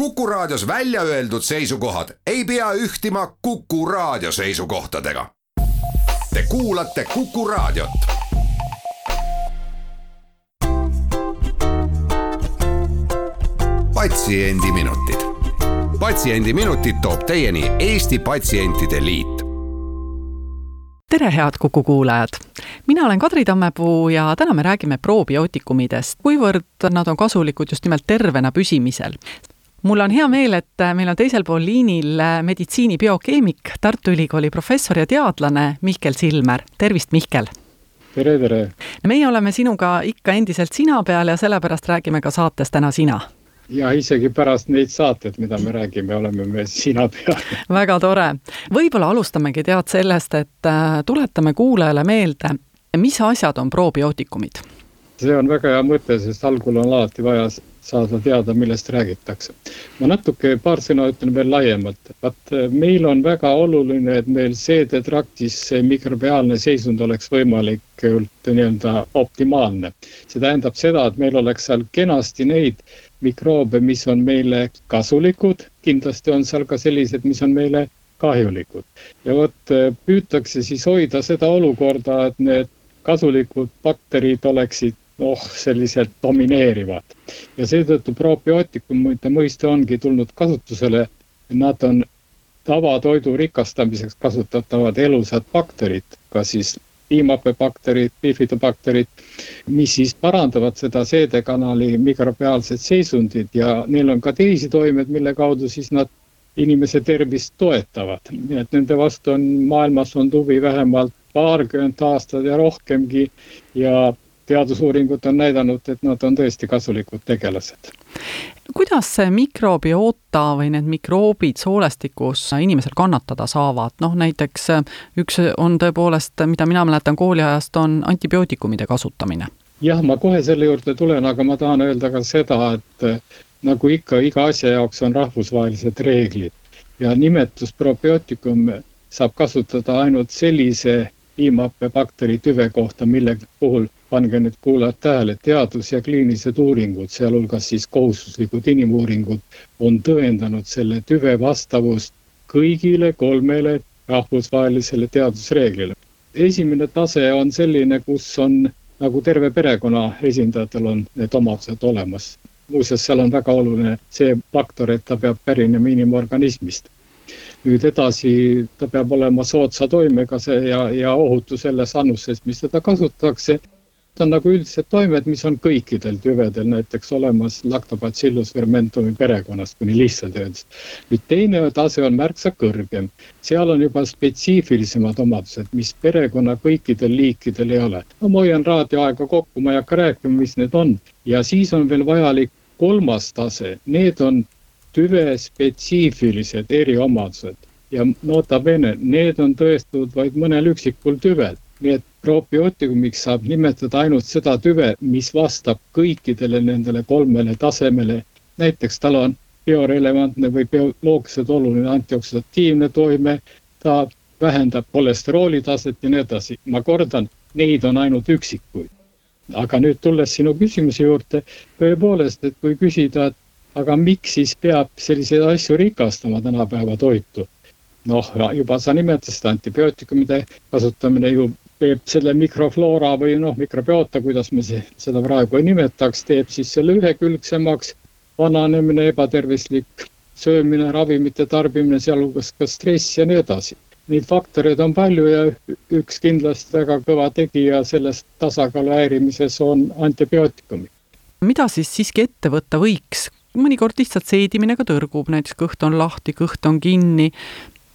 Kuku Raadios välja öeldud seisukohad ei pea ühtima Kuku Raadio seisukohtadega. Te kuulate Kuku Raadiot. patsiendiminutid, Patsiendiminutid toob teieni Eesti Patsientide Liit tere, head Kuku kuulajad! mina olen Kadri Tammepuu ja täna me räägime probiootikumidest, kuivõrd nad on kasulikud just nimelt tervena püsimisel mul on hea meel, et meil on teisel pool liinil meditsiini biokeemik, Tartu Ülikooli professor ja teadlane Mihkel Silmer, tervist, Mihkel! tere, tere! meie oleme sinuga ikka endiselt sina peal ja sellepärast räägime ka saates täna sina ja isegi pärast neid saateid, mida me räägime, oleme me sina peal. väga tore. võib-olla alustamegi tead sellest, et äh, tuletame kuulajale meelde, mis asjad on probiootikumid? see on väga hea mõte, sest algul on alati vaja saada teada, millest räägitakse. ma natuke paar sõna ütlen veel laiemalt. vaat meil on väga oluline, et meil seedetraktis see mikrobiaalne seisund oleks võimalikult nii-öelda optimaalne. see tähendab seda, et meil oleks seal kenasti neid mikroobe, mis on meile kasulikud, kindlasti on seal ka sellised, mis on meile kahjulikud. ja vot püütakse siis hoida seda olukorda, et need kasulikud bakterid oleksid noh, selliselt domineerivad. ja seetõttu probiootikumide mõiste ongi tulnud kasutusele. Nad on tavatoidu rikastamiseks kasutatavad elusad bakterid, kas siis piimhappebakterid, bifidobakterid, mis siis parandavad seda seedekanali mikrobiaalset seisundit ja neil on ka teisi toimed, mille kaudu siis nad inimese tervist toetavad. nii et nende vastu on maailmas olnud huvi vähemalt paarkümmend aastat ja rohkemgi ja teadusuuringud on näidanud, et nad on tõesti kasulikud tegelased. kuidas see mikrobioota või need mikroobid soolestikus inimesel kannatada saavad, noh näiteks üks on tõepoolest, mida mina mäletan kooliajast, on antibiootikumide kasutamine. jah, ma kohe selle juurde tulen, aga ma tahan öelda ka seda, et nagu ikka, iga asja jaoks on rahvusvahelised reeglid ja nimetus probiootikum saab kasutada ainult sellise piimhappebakteri tüve kohta, mille puhul pange nüüd kuulajad tähele, teadus- ja kliinilised uuringud, sealhulgas siis kohustuslikud inimuuringud, on tõendanud selle tüve vastavust kõigile kolmele rahvusvahelisele teadusreeglile. esimene tase on selline, kus on nagu terve perekonna esindajatel on need omadused olemas. muuseas, seal on väga oluline see faktor, et ta peab pärinema inimorganismist nüüd edasi ta peab olema soodsa toimega see ja, ja ohutu selles annuses, mis teda kasutatakse ta on nagu üldised toimed, mis on kõikidel tüvedel näiteks olemas lactobacillus fermentumi perekonnast, kuni lihtsalt öeldes. nüüd teine tase on märksa kõrgem, seal on juba spetsiifilisemad omadused, mis perekonna kõikidel liikidel ei ole. no ma hoian raadioaega kokku, ma ei hakka rääkima, mis need on. Ja siis on veel vajalik kolmas tase, need on tüve spetsiifilised eriomadused. Ja nota bene, need on tõestatud vaid mõnel üksikul tüvel nii et probiootikumiks saab nimetada ainult seda tüve, mis vastab kõikidele nendele kolmele tasemele. näiteks tal on biorelevantne või bioloogiliselt oluline antioksidatiivne toime, ta vähendab kolesterooli taset ja nii edasi. ma kordan, neid on ainult üksikuid. aga nüüd tulles sinu küsimuse juurde, tõepoolest, et kui küsida, et aga miks siis peab selliseid asju rikastama tänapäeva toitu? noh, juba sa nimetasid antibiootikumide kasutamine ju teeb selle mikrofloora või noh, mikrobioota, kuidas me seda praegu ei nimetaks, teeb siis selle ühekülgsemaks, vananemine, ebatervislik söömine, ravimite tarbimine, sealhulgas ka stress ja nii edasi. Neid faktoreid on palju ja üks kindlasti väga kõva tegija selles tasakaalu häirimises on antibiootikumid. mida siis siiski ette võtta võiks? mõnikord lihtsalt seedimine ka tõrgub, näiteks kõht on lahti, kõht on kinni,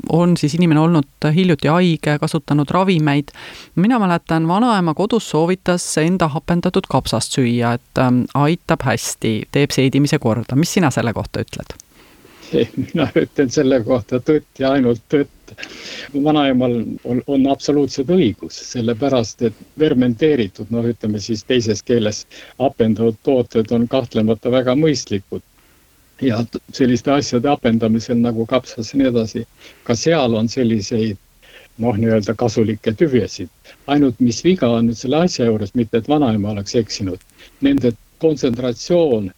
on siis inimene olnud hiljuti haige, kasutanud ravimeid. mina mäletan, vanaema kodus soovitas enda hapendatud kapsast süüa, et ähm, aitab hästi, teeb seedimise korda. mis sina selle kohta ütled? mina ütlen selle kohta tõtt ja ainult tõtt. vanaemal on, on absoluutselt õigus, sellepärast et fermenteeritud, noh, ütleme siis teises keeles hapendatud tooted on kahtlemata väga mõistlikud ja selliste asjade apendamisel nagu kapsas ja nii edasi, ka seal on selliseid noh, nii-öelda kasulikke tüvesid. ainult mis viga on nüüd selle asja juures, mitte et vanaema oleks eksinud, nende kontsentratsioon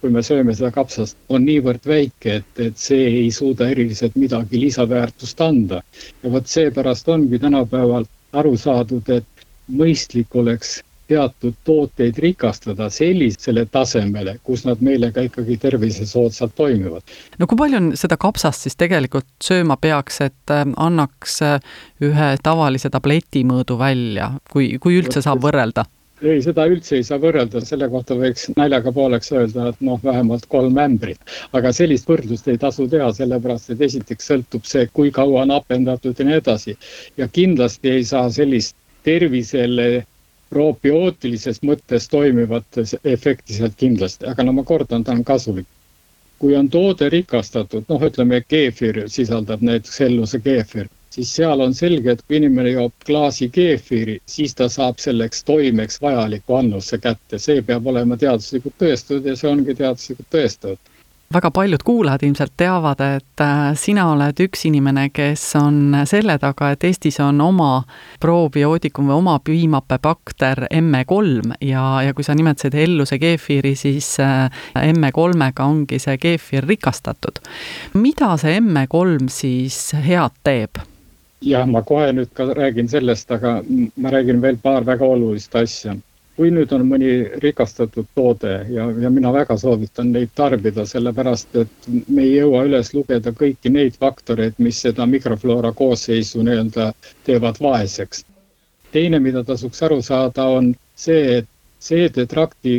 kui me sööme seda kapsast, on niivõrd väike, et, et see ei suuda eriliselt midagi lisaväärtust anda. ja vot seepärast ongi tänapäeval aru saadud, et mõistlik oleks teatud tooteid rikastada sellisele tasemele, kus nad meile ka ikkagi tervise soodsalt toimivad. no kui palju on seda kapsast siis tegelikult sööma peaks, et äh, annaks äh, ühe tavalise tableti mõõdu välja, kui, kui üldse saab võrrelda? ei, seda üldse ei saa võrrelda, selle kohta võiks naljaga pooleks öelda, et noh, vähemalt kolm ämbrit. aga sellist võrdlust ei tasu teha, sellepärast et esiteks sõltub see, kui kaua on hapendatud ja nii edasi. ja kindlasti ei saa sellist tervisele probiootilises mõttes toimivat efekti sealt kindlasti, aga no ma kordan, ta on kasulik. kui on toode rikastatud, noh, ütleme keefir sisaldab näiteks helluse keefir, siis seal on selge, et kui inimene joob klaasi keefiri, siis ta saab selleks toimeks vajaliku annuse kätte, see peab olema teaduslikult tõestatud ja see ongi teaduslikult tõestatud väga paljud kuulajad ilmselt teavad, et äh, sina oled üks inimene, kes on selle taga, et Eestis on oma probiootikum või oma piimhappebakter ME3 ja, ja kui sa nimetasid Elluse keefiri, siis äh, ME3-ga ongi see keefir rikastatud. mida see ME3 siis head teeb? jah, ma kohe nüüd ka räägin sellest, aga ma räägin veel paar väga olulist asja kui nüüd on mõni rikastatud toode ja, ja mina väga soovitan neid tarbida, sellepärast et me ei jõua üles lugeda kõiki neid faktoreid, mis seda mikrofloora koosseisu nii-öelda teevad vaeseks. teine, mida tasuks aru saada, on see, et seedetrakti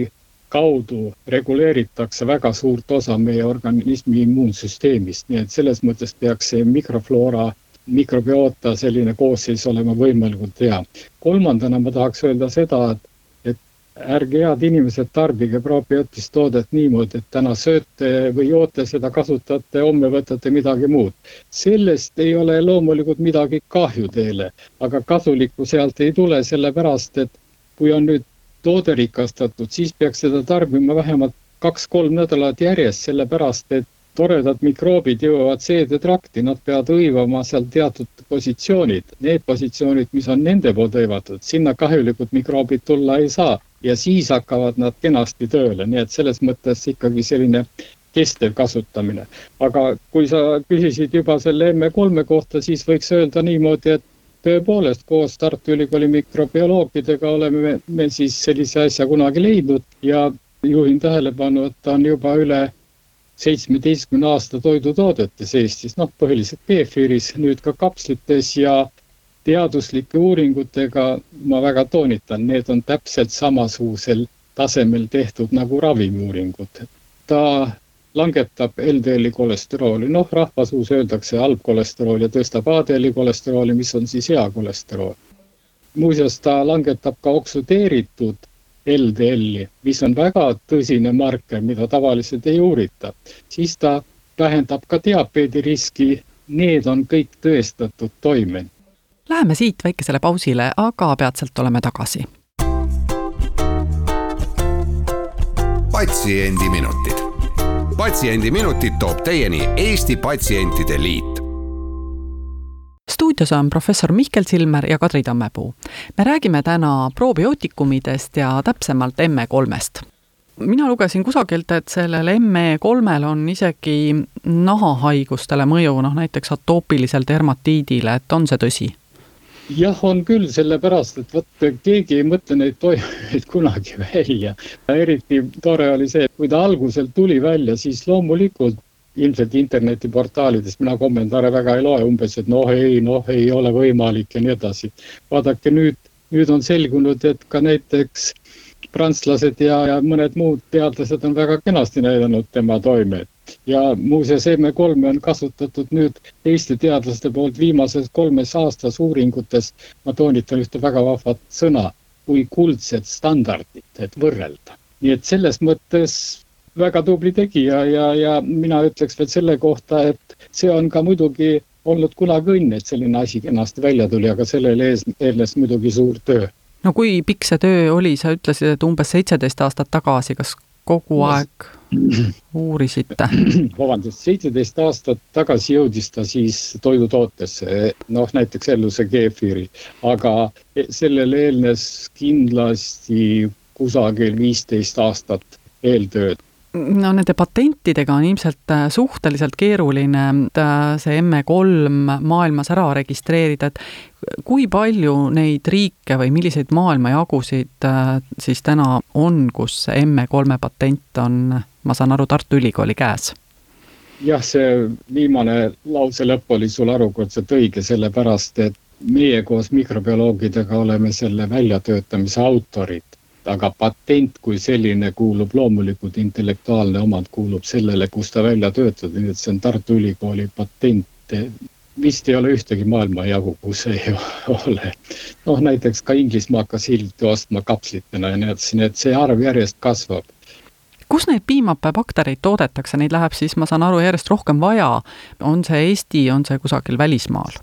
kaudu reguleeritakse väga suurt osa meie organismi immuunsüsteemist, nii et selles mõttes peaks see mikrofloora mikrobioota selline koosseis olema võimalikult hea. kolmandana ma tahaks öelda seda, et ärge head inimesed tarbige probiotist toodet niimoodi, et täna sööte või joote seda, kasutate, homme võtate midagi muud. sellest ei ole loomulikult midagi kahju teile, aga kasulikku sealt ei tule, sellepärast et kui on nüüd toode rikastatud, siis peaks seda tarbima vähemalt kaks-kolm nädalat järjest, sellepärast et toredad mikroobid jõuavad seedetrakti, nad peavad hõivama seal teatud positsioonid. Need positsioonid, mis on nende poolt hõivatud, sinna kahjulikud mikroobid tulla ei saa ja siis hakkavad nad kenasti tööle, nii et selles mõttes ikkagi selline kestev kasutamine. aga kui sa küsisid juba selle ME3 kohta, siis võiks öelda niimoodi, et tõepoolest koos Tartu Ülikooli mikrobioloogidega oleme me, me siis sellise asja kunagi leidnud ja juhin tähelepanu, et ta on juba üle seitsmeteistkümne aasta toidutoodetes Eestis, noh, põhiliselt keefiris, nüüd ka kapslites ja teaduslike uuringutega, ma väga toonitan, need on täpselt samasugusel tasemel tehtud nagu ravimiuuringud. ta langetab LDL-i kolesterooli, noh, rahvasuus öeldakse halb kolesterool ja tõstab ADL-i kolesterooli, mis on siis hea kolesterool. muuseas, ta langetab ka oksüdeeritud LDL-i, mis on väga tõsine marker, mida tavaliselt ei uurita. siis ta vähendab ka diabeedi riski, need on kõik tõestatud toimed Läheme siit väikesele pausile, aga peatselt oleme tagasi. patsiendiminutid. patsiendiminutid toob teieni Eesti Patsientide Liit stuudios on professor Mihkel Silmer ja Kadri Tammepuu. me räägime täna probiootikumidest ja täpsemalt ME3-st mina lugesin kusagilt, et sellel ME3-l on isegi nahahaigustele mõju, noh näiteks atoopilisel dermatiidile, et on see tõsi? Jah, on küll, sellepärast et vot keegi ei mõtle neid toimeid kunagi välja. eriti tore oli see, kui ta alguselt tuli välja, siis loomulikult ilmselt internetiportaalides mina kommentaare väga ei loe, umbes, et noh, ei, noh, ei ole võimalik ja nii edasi. vaadake nüüd, nüüd on selgunud, et ka näiteks prantslased ja, ja mõned muud teadlased on väga kenasti näidanud tema toimeid ja muuseas, EM3 on kasutatud nüüd Eesti teadlaste poolt viimases kolmes aastas uuringutes, ma toonitan ühte väga vahvat sõna, kui kuldset standardit, et võrrelda. nii et selles mõttes väga tubli tegija ja, ja mina ütleks veel selle kohta, et see on ka muidugi olnud kunagi õnn, et selline asi kenasti välja tuli, aga sellele eelnes muidugi suur töö. no kui pikk see töö oli, sa ütlesid, et umbes seitseteist aastat tagasi, kas kogu aeg uurisite? vabandust, seitseteist aastat tagasi jõudis ta siis toidutootesse, noh näiteks Elluse keefiri, aga sellele eelnes kindlasti kusagil viisteist aastat eeltööd no nende patentidega on ilmselt äh, suhteliselt keeruline äh, see ME3 maailmas ära registreerida, et kui palju neid riike või milliseid maailmajagusid äh, siis täna on, kus ME3 patent on, ma saan aru, Tartu Ülikooli käes? jah, see viimane lause lõpp oli sul harukordselt õige, sellepärast et meie koos mikrobioloogidega oleme selle väljatöötamise autorid aga patent kui selline kuulub loomulikult, intellektuaalne omand kuulub sellele, kus ta välja töötati, nii et see on Tartu Ülikooli patent. vist ei ole ühtegi maailmajagu, kus ei ole. noh, näiteks ka Inglismaa hakkas hiljuti ostma kapslitena ja nii edasi, nii et see arv järjest kasvab kus neid piimapääbaktereid toodetakse, neid läheb siis, ma saan aru, järjest rohkem vaja. on see Eesti, on see kusagil välismaal?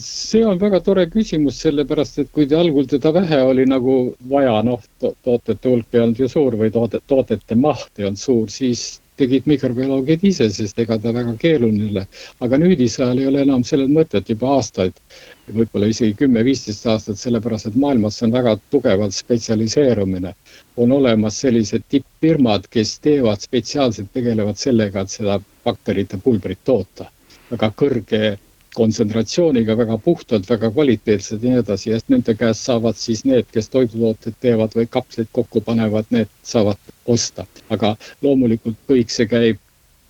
See on väga tore küsimus, sellepärast et kui algul teda vähe oli nagu vaja, noh to, tootete hulk ei olnud ju suur või toodet, toodete maht ei olnud suur, siis tegid mikrobioloogid ise, sest ega ta väga keeruline ei ole. aga nüüdisajal ei ole enam sellel mõtet juba aastaid, võib-olla isegi kümme-viisteist aastat, sellepärast et maailmas on väga tugevalt spetsialiseerumine. on olemas sellised tippfirmad, kes teevad spetsiaalselt, tegelevad sellega, et seda bakterite pulbrit toota. väga kõrge kontsentratsiooniga, väga puhtalt, väga kvaliteetsed ja nii edasi ja nende käest saavad siis need, kes toidutooteid teevad või kapsleid kokku panevad, need saavad osta. aga loomulikult kõik see käib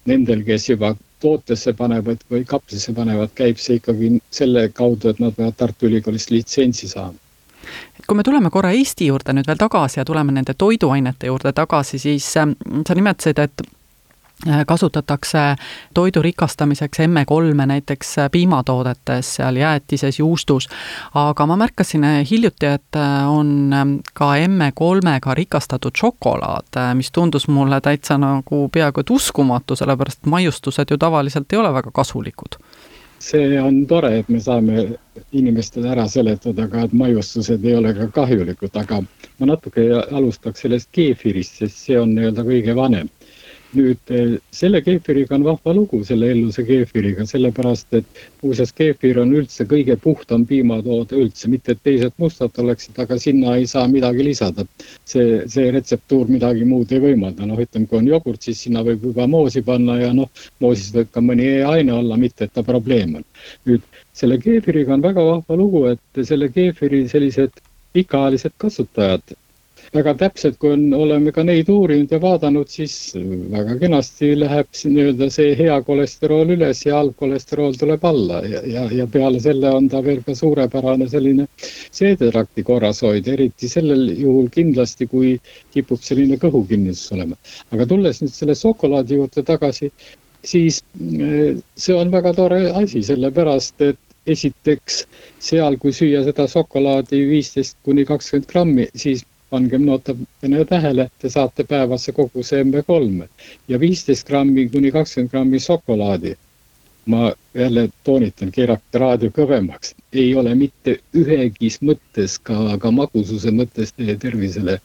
nendel, kes juba tootesse panevad või kapslisse panevad, käib see ikkagi selle kaudu, et nad peavad Tartu Ülikoolist litsentsi saama kui me tuleme korra Eesti juurde nüüd veel tagasi ja tuleme nende toiduainete juurde tagasi, siis ähm, sa nimetasid, et kasutatakse toidu rikastamiseks ME3-e näiteks äh, piimatoodetes, seal jäätises, juustus, aga ma märkasin äh, hiljuti, et on ähm, ka ME3-ga rikastatud šokolaad, mis tundus mulle täitsa nagu peaaegu et uskumatu, sellepärast et maiustused ju tavaliselt ei ole väga kasulikud. See on tore, et me saame inimestele ära seletada ka, et maiustused ei ole ka kahjulikud, aga ma natuke alustaks sellest keefirist, sest see on nii-öelda kõige vanem nüüd eh, selle keefiriga on vahva lugu, selle Elluse keefiriga, sellepärast et muuseas, keefir on üldse kõige puhtam piimatoode üldse, mitte et teised mustad oleksid, aga sinna ei saa midagi lisada. see, see retseptuur midagi muud ei võimalda, noh, ütleme, kui on jogurt, siis sinna võib juba moosi panna ja noh, moosis võib ka mõni E-aine olla, mitte et ta probleem on. nüüd selle keefiriga on väga vahva lugu, et selle keefiri sellised pikaajalised kasutajad väga täpselt, kui on, oleme ka neid uurinud ja vaadanud, siis väga kenasti läheb nii-öelda see hea kolesterool üles ja halb kolesterool tuleb alla ja, ja, ja peale selle on ta veel ka suurepärane selline seedetrakti korrashoid, eriti sellel juhul kindlasti, kui kipub selline kõhukinnisus olema. aga tulles nüüd selle šokolaadi juurde tagasi, siis eh, see on väga tore asi, sellepärast et esiteks seal, kui süüa seda šokolaadi viisteist kuni kakskümmend grammi, siis pangem natukene tähele, te saate päevase koguse MB3 ja viisteist grammi kuni kakskümmend grammi šokolaadi. ma jälle toonitan, keerake raadio kõvemaks, ei ole mitte ühegi mõttes, ka, ka magususe mõttes teie tervisele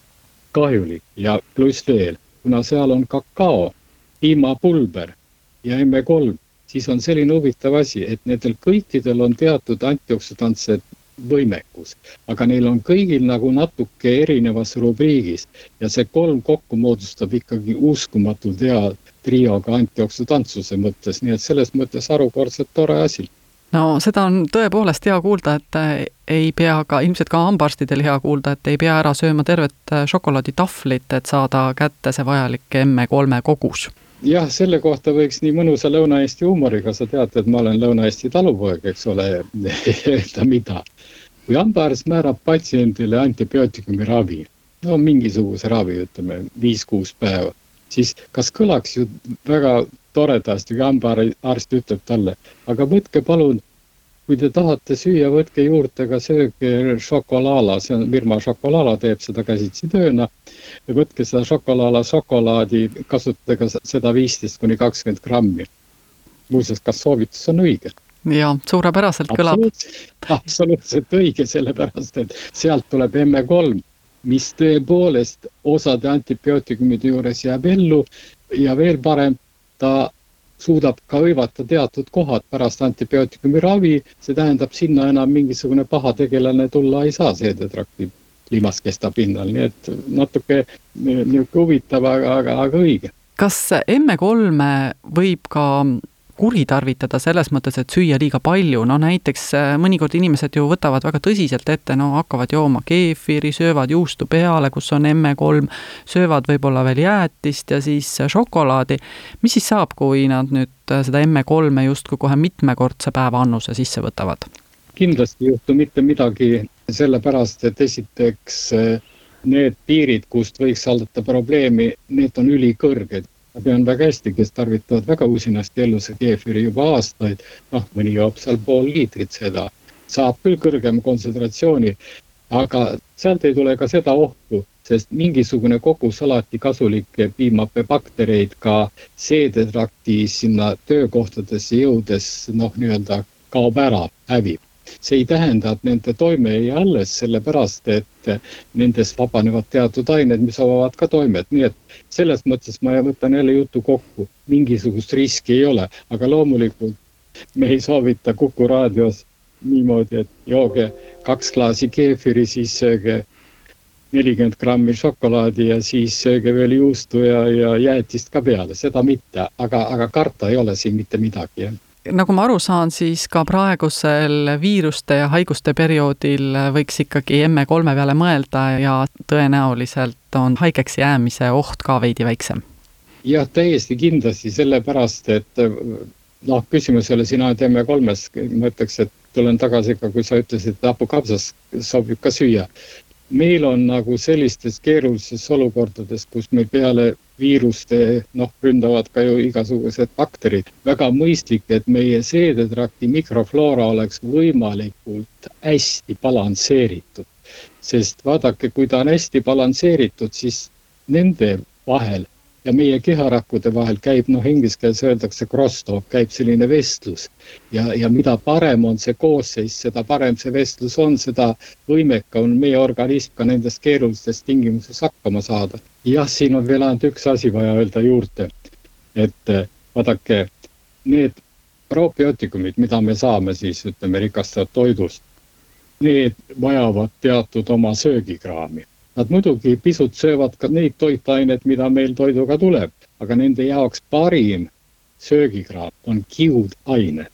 kahjulik ja pluss veel, kuna seal on kakao, piimapulber ja MB3, siis on selline huvitav asi, et nendel kõikidel on teatud antioksidantsed võimekus, aga neil on kõigil nagu natuke erinevas rubriigis ja see kolm kokku moodustab ikkagi uskumatult hea trio ka antioksidantsuse mõttes, nii et selles mõttes harukordselt tore asi. No seda on tõepoolest hea kuulda, et äh, ei pea ka, ilmselt ka hambaarstidel hea kuulda, et ei pea ära sööma tervet äh, šokolaaditahvlit, et saada kätte see vajalik M3 kogus. jah, selle kohta võiks nii mõnusa Lõuna-Eesti huumoriga, sa tead, et ma olen Lõuna-Eesti talupoeg, eks ole, öelda mida kui hambaarst määrab patsiendile antibiootikumi ravi, no mingisuguse ravi, ütleme viis-kuus päeva, siis kas kõlaks ju väga toredasti, kui hambaarst ütleb talle, aga võtke palun, kui te tahate süüa, võtke juurde ka sööge šokolaala, see on firma Šokolaala teeb seda käsitsi tööna. võtke seda šokolaala šokolaadi, kasutage ka seda viisteist kuni kakskümmend grammi. muuseas, kas soovitus on õige? Ja suurepäraselt kõlab. absoluutselt õige, sellepärast et sealt tuleb ME3, mis tõepoolest osade antibiootikumide juures jääb ellu ja veel parem, ta suudab ka hõivata teatud kohad pärast antibiootikumi ravi, see tähendab, sinna enam mingisugune paha tegelane tulla ei saa seedetrakti limaskesta pinnal, nii et natuke niisugune huvitav, aga, aga, aga õige. Kas emme3 võib ka kuritarvitada selles mõttes, et süüa liiga palju, no näiteks äh, mõnikord inimesed ju võtavad väga tõsiselt ette, no hakkavad jooma keefiri, söövad juustu peale, kus on emme3, söövad võib-olla veel jäätist ja siis šokolaadi. mis siis saab, kui nad nüüd äh, seda emme3-e justkui kohe mitmekordse päeva annuse sisse võtavad? kindlasti ei juhtu mitte midagi, sellepärast et esiteks äh, need piirid, kust võiks saldata probleemi, need on ülikõrged ma tean väga hästi, kes tarvitavad väga usinasti elluse keefiri juba aastaid, noh, mõni joob seal pool liitrit seda, saab küll kõrgema kontsentratsiooni, aga sealt ei tule ka seda ohtu, sest mingisugune kogus alati kasulikke piimhappebaktereid ka seedetrakti sinna töökohtadesse jõudes noh, nii-öelda kaob ära, hävib see ei tähenda, et nende toime jäi alles, sellepärast et nendest vabanevad teatud ained, mis avavad ka toimet, nii et selles mõttes ma võtan jälle jutu kokku, mingisugust riski ei ole, aga loomulikult me ei soovita Kuku raadios niimoodi, et jooge kaks klaasi keefiri, siis sööge nelikümmend grammi šokolaadi ja siis sööge veel juustu ja, ja jäätist ka peale, seda mitte, aga, aga karta ei ole siin mitte midagi, jah nagu ma aru saan, siis ka praegusel viiruste ja haiguste perioodil võiks ikkagi emme3 peale mõelda ja tõenäoliselt on haigeks jäämise oht ka veidi väiksem. jah, täiesti kindlasti, sellepärast et noh, küsimus ei ole sina oled emme3-s, ma ütleks, et tulen tagasi ka, kui sa ütlesid, et hapukapsas sobib ka süüa meil on nagu sellistes keerulistes olukordades, kus meil peale viiruste, noh, ründavad ka ju igasugused bakterid, väga mõistlik, et meie seedetrakti mikrofloora oleks võimalikult hästi balansseeritud. sest vaadake, kui ta on hästi balansseeritud, siis nende vahel ja meie keharakkude vahel käib, noh, inglise keeles öeldakse crosstalk, käib selline vestlus. ja, ja mida parem on see koosseis, seda parem see vestlus on, seda võimekam on meie organism ka nendes keerulistes tingimustes hakkama saada. jah, siin on veel ainult üks asi vaja öelda juurde. et eh, vaadake, need probiootikumid, mida me saame siis ütleme rikastatud toidust, need vajavad teatud oma söögikraami Nad muidugi pisut söövad ka neid toitaineid, mida meil toiduga tuleb, aga nende jaoks parim söögikraam on kiudained.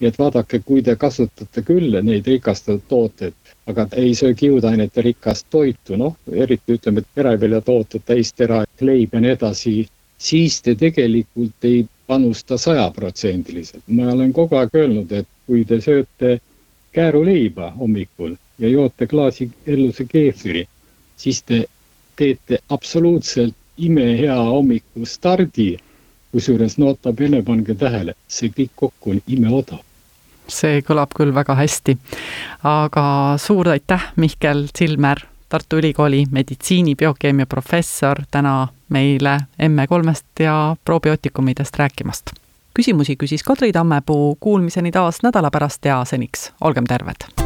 nii et vaadake, kui te kasutate küll neid rikastatud tooteid, aga ei söö kiudainete rikast toitu, noh, eriti ütleme, et pereviljatooted, täistera, leib ja nii edasi, siis te tegelikult ei panusta sajaprotsendiliselt. ma olen kogu aeg öelnud, et kui te sööte kääruleiba hommikul ja joote klaasi elluse keefiri siis te teete absoluutselt imehea hommikustardi. kusjuures nota bene, pange tähele, see kõik kokku on imeodav see kõlab küll väga hästi. aga suur aitäh, Mihkel Silmer, Tartu Ülikooli meditsiini biokeemia professor, täna meile emme3-st ja probiootikumidest rääkimast. küsimusi küsis Kadri Tammepuu, kuulmiseni taas nädala pärast ja seniks olgem terved